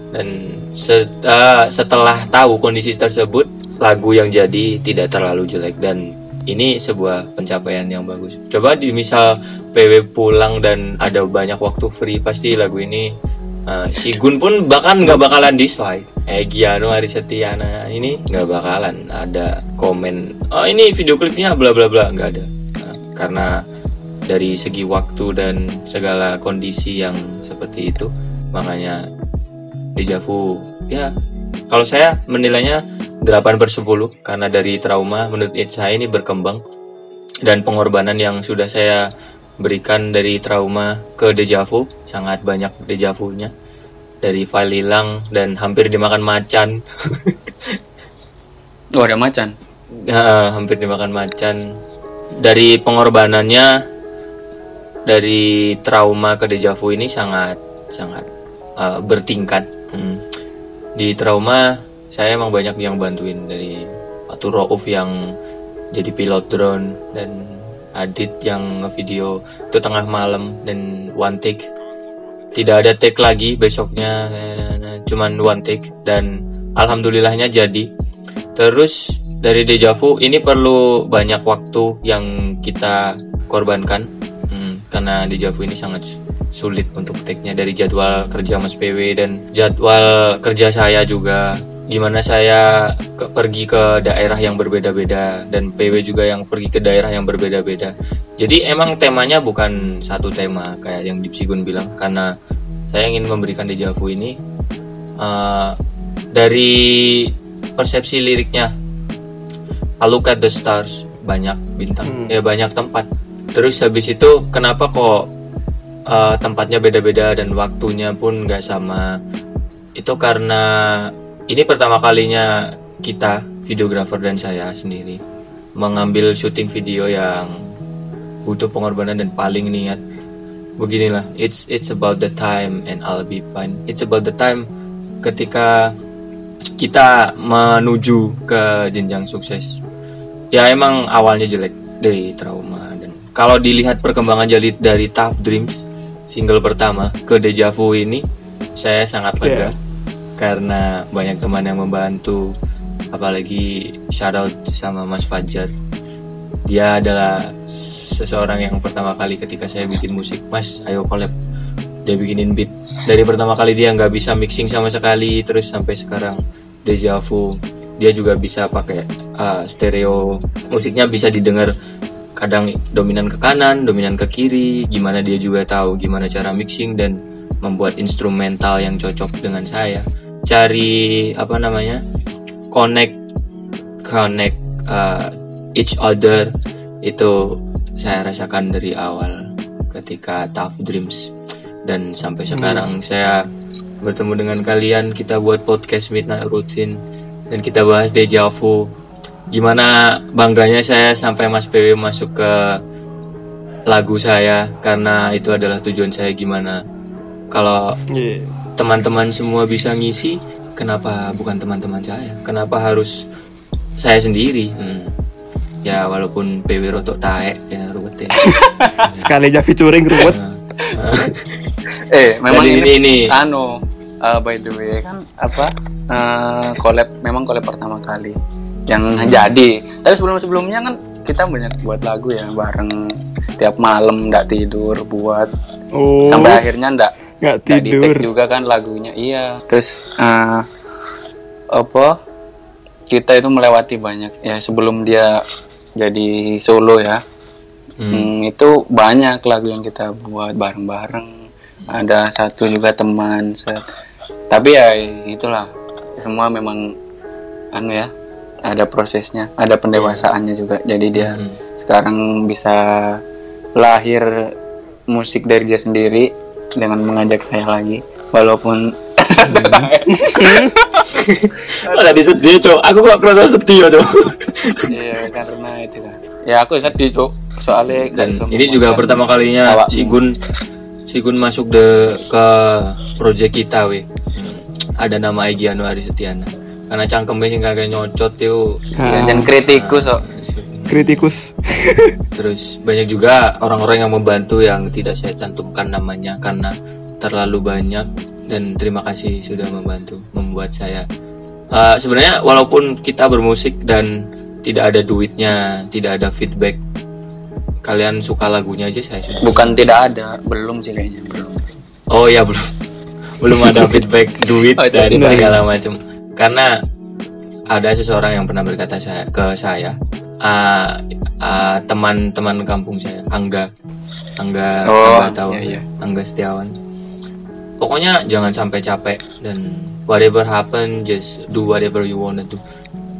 S3: dan se- eh, setelah tahu kondisi tersebut lagu yang jadi tidak terlalu jelek. Dan ini sebuah pencapaian yang bagus. Coba di misal PW pulang dan ada banyak waktu free pasti lagu ini uh, si Gun pun bahkan nggak bakalan dislike. Giano Ari Setiana ini nggak bakalan ada komen oh ini video klipnya bla bla bla. Nggak ada. Nah, karena dari segi waktu dan segala kondisi yang seperti itu makanya Dejavu ya kalau saya menilainya 8 per 10 karena dari trauma menurut saya ini berkembang. Dan pengorbanan yang sudah saya berikan dari trauma ke dejavu sangat banyak dejavunya dari file hilang dan hampir dimakan macan.
S1: Oh ada macan.
S3: Nah, hampir dimakan macan. Dari pengorbanannya dari trauma ke dejavu ini sangat sangat uh, bertingkat. Hmm. Di trauma saya emang banyak yang bantuin dari Patu Rauf yang jadi pilot drone dan Adit yang video itu tengah malam dan one take. Tidak ada take lagi besoknya cuman one take dan alhamdulillahnya jadi. Terus dari dejavu ini perlu banyak waktu yang kita korbankan Karena dejavu ini sangat sulit untuk take-nya dari jadwal kerja Mas PW dan jadwal kerja saya juga. Gimana saya ke- pergi ke daerah yang berbeda-beda dan PW juga yang pergi ke daerah yang berbeda-beda. Jadi emang temanya bukan satu tema kayak yang Dipsigun bilang. Karena saya ingin memberikan dejavu ini uh, dari persepsi liriknya I look at the stars banyak bintang
S2: Hmm.
S3: ya banyak tempat terus habis itu kenapa kok uh, tempatnya beda-beda dan waktunya pun nggak sama? Itu karena ini pertama kalinya kita videografer dan saya sendiri mengambil syuting video yang butuh pengorbanan dan paling niat. Beginilah it's it's about the time and I'll be fine. It's about the time ketika kita menuju ke jenjang sukses. Ya emang awalnya jelek dari trauma kalau dilihat perkembangan jadi dari Tough Dreams single pertama ke Deja Vu ini saya sangat lega.
S2: Iya.
S3: karena banyak teman yang membantu apalagi shout out sama Mas Fajar. Dia adalah seseorang yang pertama kali ketika saya bikin musik Mas ayo collab. Dia bikinin beat. Dari pertama kali dia nggak bisa mixing sama sekali terus sampai sekarang Deja Vu. Dia juga bisa pakai uh, stereo. Musiknya bisa didengar kadang dominan ke kanan dominan ke kiri gimana dia juga tahu gimana cara mixing dan membuat instrumental yang cocok dengan saya. Cari apa namanya connect connect uh, each other itu saya rasakan dari awal ketika Tough Dreams. Dan sampai sekarang saya bertemu dengan kalian kita buat podcast Midnight Routine dan kita bahas Deja Vu gimana bangganya saya sampai Mas PW masuk ke lagu saya karena itu adalah tujuan saya gimana kalau
S2: Iya.
S3: teman-teman semua bisa ngisi kenapa bukan teman-teman saya kenapa harus saya sendiri Hmm. ya walaupun PW rotok taek ya ruwet ya.
S2: Sekali aja featuring ruwet.
S3: Nah,
S1: Eh memang
S3: Jadi
S1: ini,
S3: ini- ini.
S1: anu uh, by the way kan apa uh, collab memang collab pertama kali yang
S3: Hmm.
S1: jadi. Tapi sebelum sebelumnya kan kita banyak buat lagu ya bareng tiap malam ndak tidur buat
S2: Oh.
S1: sampai akhirnya ndak
S2: nggak
S1: di
S2: tidur.
S1: juga kan lagunya iya terus uh, apa kita itu melewati banyak ya sebelum dia jadi solo ya
S3: Hmm.
S1: Hmm, itu banyak lagu yang kita buat bareng-bareng ada satu juga teman set. tapi ya itulah semua memang anu ya ada prosesnya ada pendewasaannya juga jadi dia
S3: Hmm.
S1: sekarang bisa lahir musik dari dia sendiri dengan mengajak saya lagi walaupun
S3: Oh, tadi sedih cok aku kok kerasa sedih ya cok
S1: Iya karena itu kan. Ya aku sedih cuk. Soalnya
S3: dan ini juga pertama kalinya
S1: awakmu.
S3: si Gun si Gun masuk de ke project kita we Hmm. ada nama Egy Anuari Setiana karena cangkemnya sing kagak nyocot yo
S1: Ya,
S2: Ah,
S1: jangan kritikus kok.
S2: kritikus.
S3: Terus banyak juga orang-orang yang membantu yang tidak saya cantumkan namanya karena terlalu banyak. Dan terima kasih sudah membantu membuat saya. Eh, sebenarnya walaupun kita bermusik dan tidak ada duitnya tidak ada feedback kalian suka lagunya aja saya suka.
S1: Bukan tidak ada belum sih kayaknya belum.
S3: Oh ya belum. Belum ada feedback duit
S1: Oh,
S3: dari
S2: jadi-
S3: segala macam karena ada seseorang yang pernah berkata saya ke saya ah, ah, teman-teman kampung saya Angga Angga
S1: Oh,
S3: Angga tahu
S1: iya, iya.
S3: Angga Setiawan pokoknya jangan sampai capek dan whatever happen just do whatever you wanna do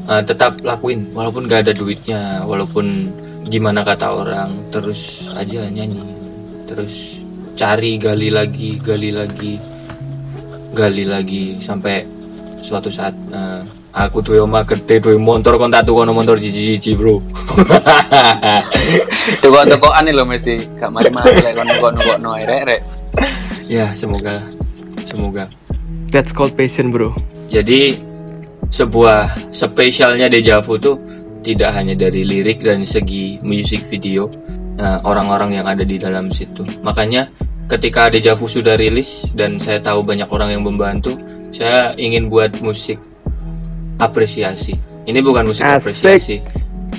S3: Ah, tetap lakuin walaupun gak ada duitnya walaupun gimana kata orang terus aja nyanyi terus cari gali lagi gali lagi gali lagi sampai suatu saat eh, aku tuh oma gede tuh motor kon tak tuh kono motor cici cici bro
S1: aneh loh mesti gak mari mari kayak kono kono kono rek rek
S3: ya semoga semoga
S2: That's called passion bro.
S3: Jadi sebuah spesialnya Deja Vu tuh tidak hanya dari lirik dan segi music video nah, orang-orang yang ada di dalam situ. Makanya ketika Deja Vu sudah rilis dan saya tahu banyak orang yang membantu, saya ingin buat musik apresiasi. Ini bukan musik
S2: Asik.
S3: apresiasi.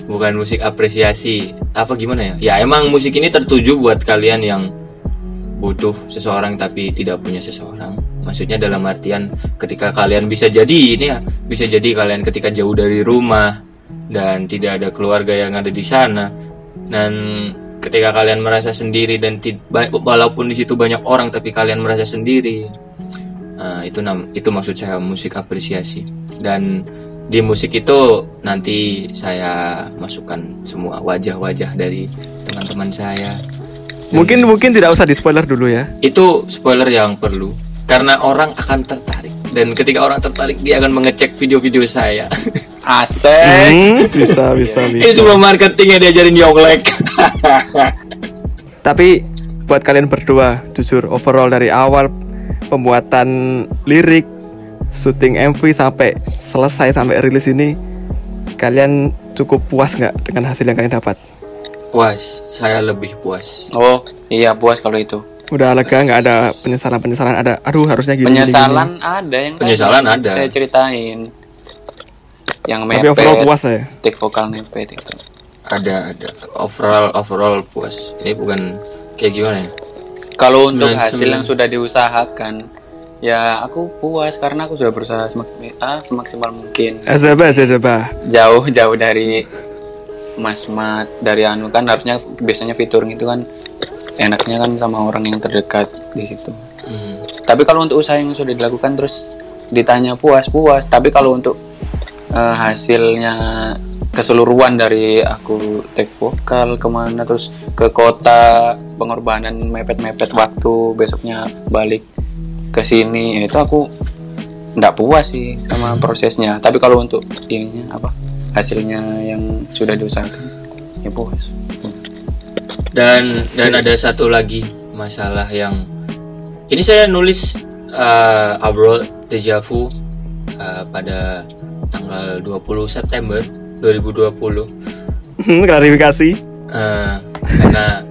S3: Bukan musik apresiasi. Apa gimana ya? Ya emang musik ini tertuju buat kalian yang butuh seseorang tapi tidak punya seseorang. Maksudnya dalam artian ketika kalian bisa jadi ini ya, bisa jadi kalian ketika jauh dari rumah dan tidak ada keluarga yang ada di sana dan ketika kalian merasa sendiri dan walaupun di situ banyak orang tapi kalian merasa sendiri. Nah, itu nam itu maksud saya musik apresiasi. Dan di musik itu nanti saya masukkan semua wajah-wajah dari teman-teman saya. Dan
S2: Mungkin mungkin tidak usah di spoiler dulu ya.
S3: itu spoiler yang perlu karena orang akan tertarik dan ketika orang tertarik dia akan mengecek video-video saya
S1: asik
S2: Hmm, bisa bisa
S3: ini
S2: bisa.
S3: semua marketing yang diajarin Yonglek
S2: Tapi buat kalian berdua, jujur overall dari awal pembuatan lirik, syuting MV sampai selesai sampai rilis ini, kalian cukup puas nggak dengan hasil yang kalian dapat?
S3: puas saya lebih puas
S1: oh iya puas kalau itu
S2: Udah lega nggak ada penyesalan penyesalan ada. Aduh harusnya gini. gini,
S1: penyesalan ada yang tadi
S3: Penyesalan ada.
S1: saya ceritain yang
S2: gini. Tapi overall
S1: mepet
S2: puas ya.
S1: tik vokal mepet itu
S3: ada ada overall overall puas ini bukan kayak gimana ya
S1: kalau untuk hasil yang sudah diusahakan ya aku puas karena aku sudah berusaha semak ah, semaksimal mungkin
S2: Azaba Azaba.
S1: jauh jauh dari Mas Mat dari anu kan harusnya biasanya featuring itu kan enaknya kan sama orang yang terdekat di situ.
S3: Hmm.
S1: Tapi kalau untuk usaha yang sudah dilakukan terus ditanya puas puas. Tapi kalau untuk eh, hasilnya keseluruhan dari aku take vokal ke mana terus ke kota pengorbanan mepet-mepet waktu besoknya balik ke sini ya itu aku nggak puas sih sama prosesnya. Tapi kalau untuk ininya apa hasilnya yang sudah diusahakan ya puas.
S3: dan dan ada satu lagi masalah yang ini saya nulis uh, overall deja vu uh, pada tanggal 20 September 2020
S2: Hmm, klarifikasi.
S3: Eh, karena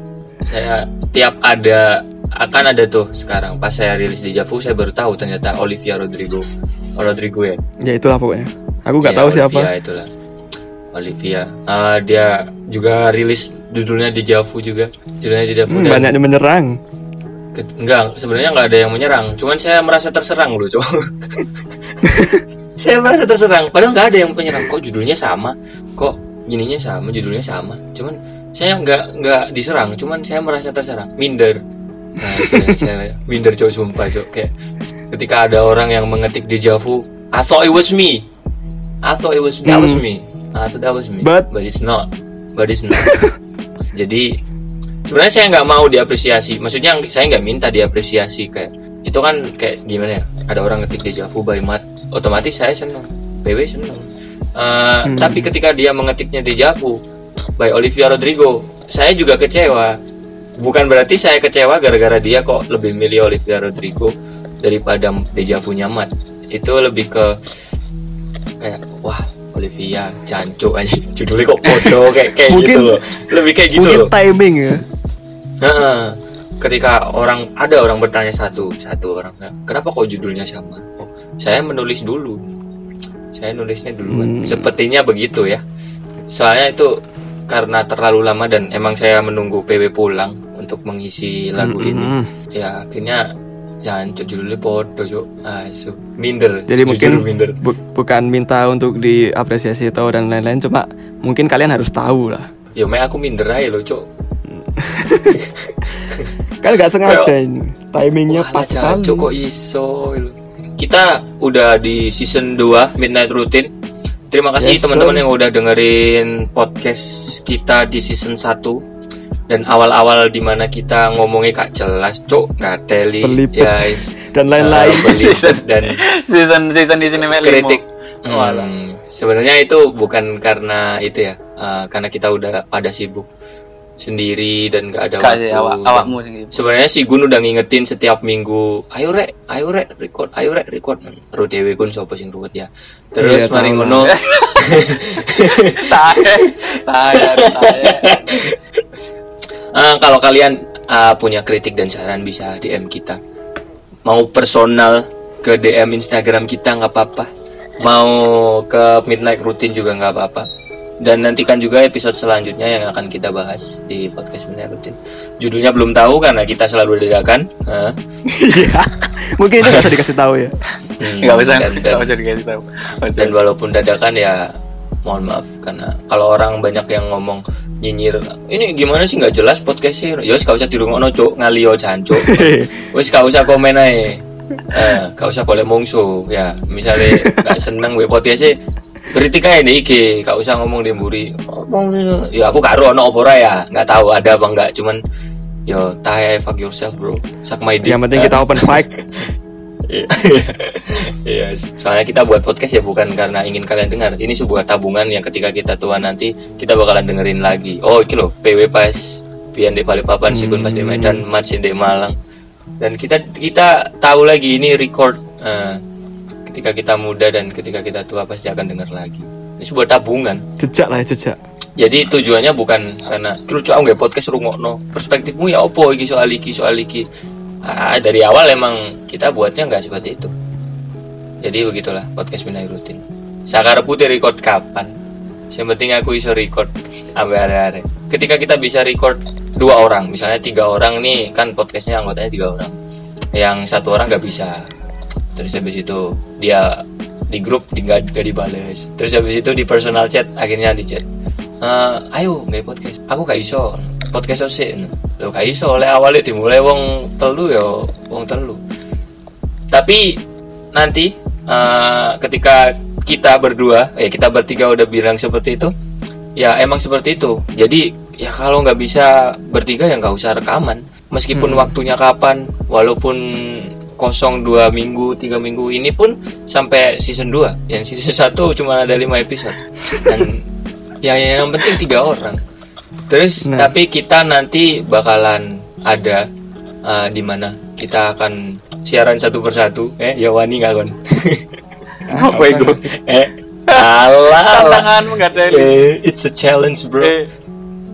S3: saya tiap ada akan ada tuh sekarang pas saya rilis di Javu saya baru tahu ternyata Olivia Rodrigo oh, Rodrigo ya
S2: Ya itulah pokoknya. Aku nggak
S3: Iya,
S2: tahu
S3: Olivia
S2: siapa.
S3: itulah Olivia Eh, dia juga rilis judulnya di Javu juga judulnya di Javu
S2: Hmm, banyak yang menyerang.
S3: enggak sebenarnya nggak ada yang menyerang cuman saya merasa terserang loh coba saya merasa terserang. Padahal nggak ada yang penyerang kok judulnya sama? Kok gininya sama? Judulnya sama? Cuman saya nggak nggak diserang. Cuman saya merasa terserang. Minder. Nah itu yang saya minder cowok sumpah cowok kayak ketika ada orang yang mengetik di Javu I thought it was me. I thought it was that was me. I thought that was me.
S2: But-
S3: but it's not. But it's not. Jadi sebenarnya saya nggak mau diapresiasi. Maksudnya saya nggak minta diapresiasi. Kayak itu kan kayak gimana ya? Ada orang ngetik di Javu by Mat otomatis saya seneng PW seneng. Eh, tapi ketika dia mengetiknya di Javu by Olivia Rodrigo saya juga kecewa. Bukan berarti saya kecewa gara-gara dia kok lebih milih Olivia Rodrigo daripada Deja Vu Nyamat. Itu lebih ke kayak wah Olivia jancuk aja. Judulnya kok bodoh kayak kayak
S2: Mungkin-
S3: gitu loh. Lebih kayak gitu
S2: Mungkin
S3: loh.
S2: timing ya.
S3: Heeh. ketika orang ada orang bertanya satu satu orang kenapa kok judulnya sama? Oh saya menulis dulu saya nulisnya duluan
S2: Hmm.
S3: sepertinya begitu ya soalnya itu karena terlalu lama dan emang saya menunggu PW pulang untuk mengisi lagu
S2: Mm-mm.
S3: ini ya akhirnya jangan judulnya podo cuk asu minder
S2: Jadi mungkin
S3: minder
S2: bu- bukan minta untuk diapresiasi atau dan lain-lain, cuma mungkin kalian harus tahu lah.
S3: ya mek aku minder aja lo cuk
S2: Kan nggak sengaja ini, timingnya
S3: Walah,
S2: pas sekali.
S3: kok iso lho. Kita udah di season 2 Midnight Routine. Terima kasih
S2: Yes,
S3: teman-teman yang udah dengerin podcast kita di season 1 dan awal-awal di mana kita ngomongnya gak jelas cuk. Gak teli ya is.
S2: Dan lain-lain.
S3: Uh, belibet.
S1: Season.
S3: dan
S1: season season di sini
S3: kritik.
S1: Walah.
S3: Hmm, sebenarnya itu bukan karena itu ya uh, karena kita udah pada sibuk sendiri dan gak ada
S1: Kak
S3: waktu.
S1: awak awakmu gitu.
S3: sebenarnya si Gun udah ngingetin setiap minggu ayo rek ayo rek record ayo rek record. Ro dewe Gun sapa sing ruwet ya? Terus
S2: Iya,
S3: mari
S2: tahu
S3: ngono.
S1: Tae, tae, tae.
S3: Ah, kalau kalian ah, punya kritik dan saran bisa DM kita. Mau personal ke DM Instagram kita nggak apa-apa. Mau ke Midnight Routine juga nggak apa-apa dan nantikan juga episode selanjutnya yang akan kita bahas di podcast Midnight Routine judulnya belum tahu karena kita selalu dadakan?
S2: Iya. Mungkin itu nggak usah dikasih tahu ya.
S3: Hmm,
S1: Enggak usah,
S3: dan- dan-
S1: enggak usah dikasih tahu. Nggak usah.
S3: dan walaupun dadakan ya mohon maaf karena kalau orang banyak yang ngomong nyinyir ini gimana sih nggak jelas podcastnya ya wis gak usah dirungokno cuk ngalio jancuk wis gak usah komen ae eh gak usah golek mungsu ya misalnya gak seneng we podcastnya kritik aja di IG gak usah ngomong di mburi ngomong ya aku karo ono apa ora ya nggak tahu ada apa enggak cuman yo tahe fuck yourself bro suck my dick
S2: Yang penting kita open mic.
S3: Iya. Iya, soalnya kita buat podcast ya bukan karena ingin kalian dengar. Ini sebuah tabungan yang ketika kita tua nanti kita bakalan dengerin lagi. Oh, iki loh, PW pas pian di Balikpapan, Sigun pas di Medan, March di Malang. Dan kita kita tahu lagi ini record eh, ketika kita muda dan ketika kita tua pasti akan dengar lagi. Ini sebuah tabungan.
S2: Jejak lah ya jejak.
S3: Jadi tujuannya bukan karena lucu aku nggak podcast rungokno. Perspektifmu ya opo iki soal iki soal iki. Ah, dari awal emang kita buatnya nggak seperti itu. Jadi begitulah podcast Minai Rutin. Sakar putih record kapan? Yang penting aku iso record sampai hari-hari. Ketika kita bisa record dua orang, misalnya tiga orang nih kan podcastnya anggotanya tiga orang. Yang satu orang nggak bisa. Terus habis itu dia di grup di nggak nggak dibales. Terus habis itu di personal chat akhirnya di chat. Eh, ayo nggak podcast. Aku gak iso podcast sih. Lo gak iso oleh awalnya dimulai wong telu ya wong telu. Tapi nanti eh, ketika kita berdua, eh kita bertiga udah bilang seperti itu, ya emang seperti itu. Jadi ya kalau nggak bisa bertiga ya nggak usah rekaman. Meskipun waktunya kapan, walaupun kosong dua minggu, tiga minggu ini pun sampai season 2 Yang season 1 cuma ada lima episode. Dan ya yang penting tiga orang. Terus
S2: Nah.
S3: tapi kita nanti bakalan ada eh, di mana kita akan siaran satu persatu. Eh, ya wani nggak kon?
S1: Apa itu?
S3: eh, alah.
S1: Tantanganmu enggak ada.
S3: Eh, it's a challenge, bro.
S1: Eh,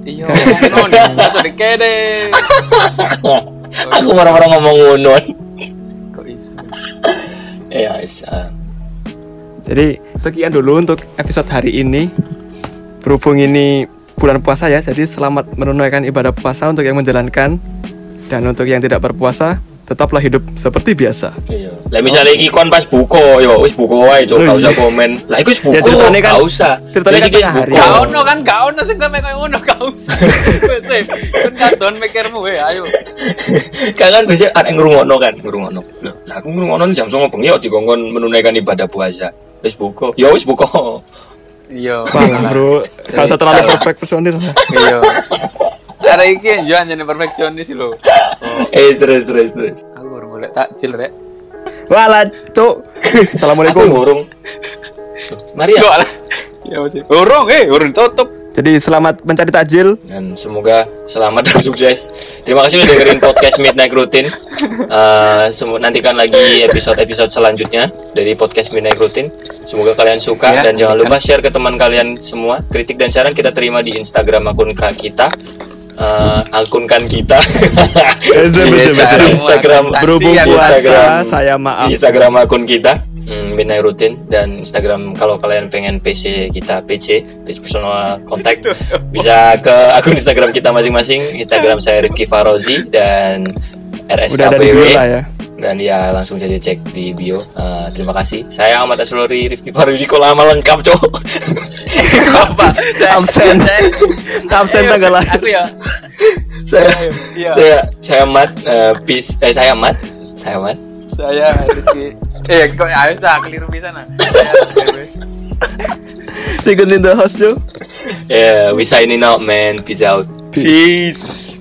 S1: Iya, ngomong non, cocok dikede.
S3: Aku orang-orang ngomong ngonon. Ya, is, ah.
S2: Jadi sekian dulu untuk episode hari ini. Berhubung ini bulan puasa ya, jadi selamat menunaikan ibadah puasa untuk yang menjalankan dan untuk yang tidak berpuasa tetaplah hidup seperti biasa.
S3: Iya. Lah misalnya iki kon pas buko, yo wis buko wae, cok, gak
S2: Oh,
S3: usah
S2: iya.
S3: komen. Lah iku wis
S2: Ya,
S3: buko,
S2: ceritanya kan-
S3: gak usah.
S2: ceritanya
S3: Wis
S2: kan
S3: wis
S2: tengah hari.
S3: buko.
S1: Gak ono kan, gak ono sing namanya kayak ngono, gak usah. Wes, eh, kan kadon mikirmu we, ayo.
S3: Kan kan biasa ada yang ngrungokno kan, ngrungokno. Lah aku ngrungokno jam 09.00 bengi yo dikongkon menunaikan ibadah puasa. Wis buko. Yo wis buko.
S1: Iya.
S2: Bro, gak usah terlalu perfect personil.
S1: Iya. Cara iki yo anjene perfeksionis lho.
S3: Eh terus terus terus.
S1: Aku baru boleh takjil rek.
S2: Walah, cuk.
S3: Aku
S2: Assalamualaikum.
S3: ngurung. Mari ya.
S1: Ya masih. Urung eh, urung tutup.
S2: Jadi selamat mencari takjil.
S3: dan semoga selamat dan sukses. Terima kasih udah dengerin podcast Midnight Routine. Eh, semu- nantikan lagi episode-episode selanjutnya dari podcast Midnight Routine. Semoga kalian suka
S1: Ya,
S3: dan jangan lupa share ke teman kalian semua. Kritik dan saran kita terima di Instagram akun kita. Eh, akun kan kita.
S2: Betul, betul,
S1: Biasa
S2: betul.
S3: Instagram
S2: Berhubung puasa,
S3: Instagram
S2: saya maaf.
S3: Instagram akun kita. mm, Midnight Rutin dan Instagram kalau kalian pengen PC kita PC page personal contact bisa ke akun Instagram kita masing-masing Instagram saya Rifki Farozi dan
S2: Udah ada di
S3: RSKPW
S2: ya.
S3: Dan ya langsung saja cek di bio. Eh, terima kasih. Saya Ahmad Aslori Rifki Farozi kok lama lengkap cowok.
S1: Apa?
S2: Absen. Absen tanggal lahir.
S1: aku ya.
S3: Saya
S1: Iya.
S3: saya saya Mat eh, peace eh saya Mat saya Mat
S1: saya Rizky. Eh kok ya bisa keliru bisa nah. Saya-
S2: Second in the house, Joe.
S3: yeah we signing out man. Peace out.
S1: Peace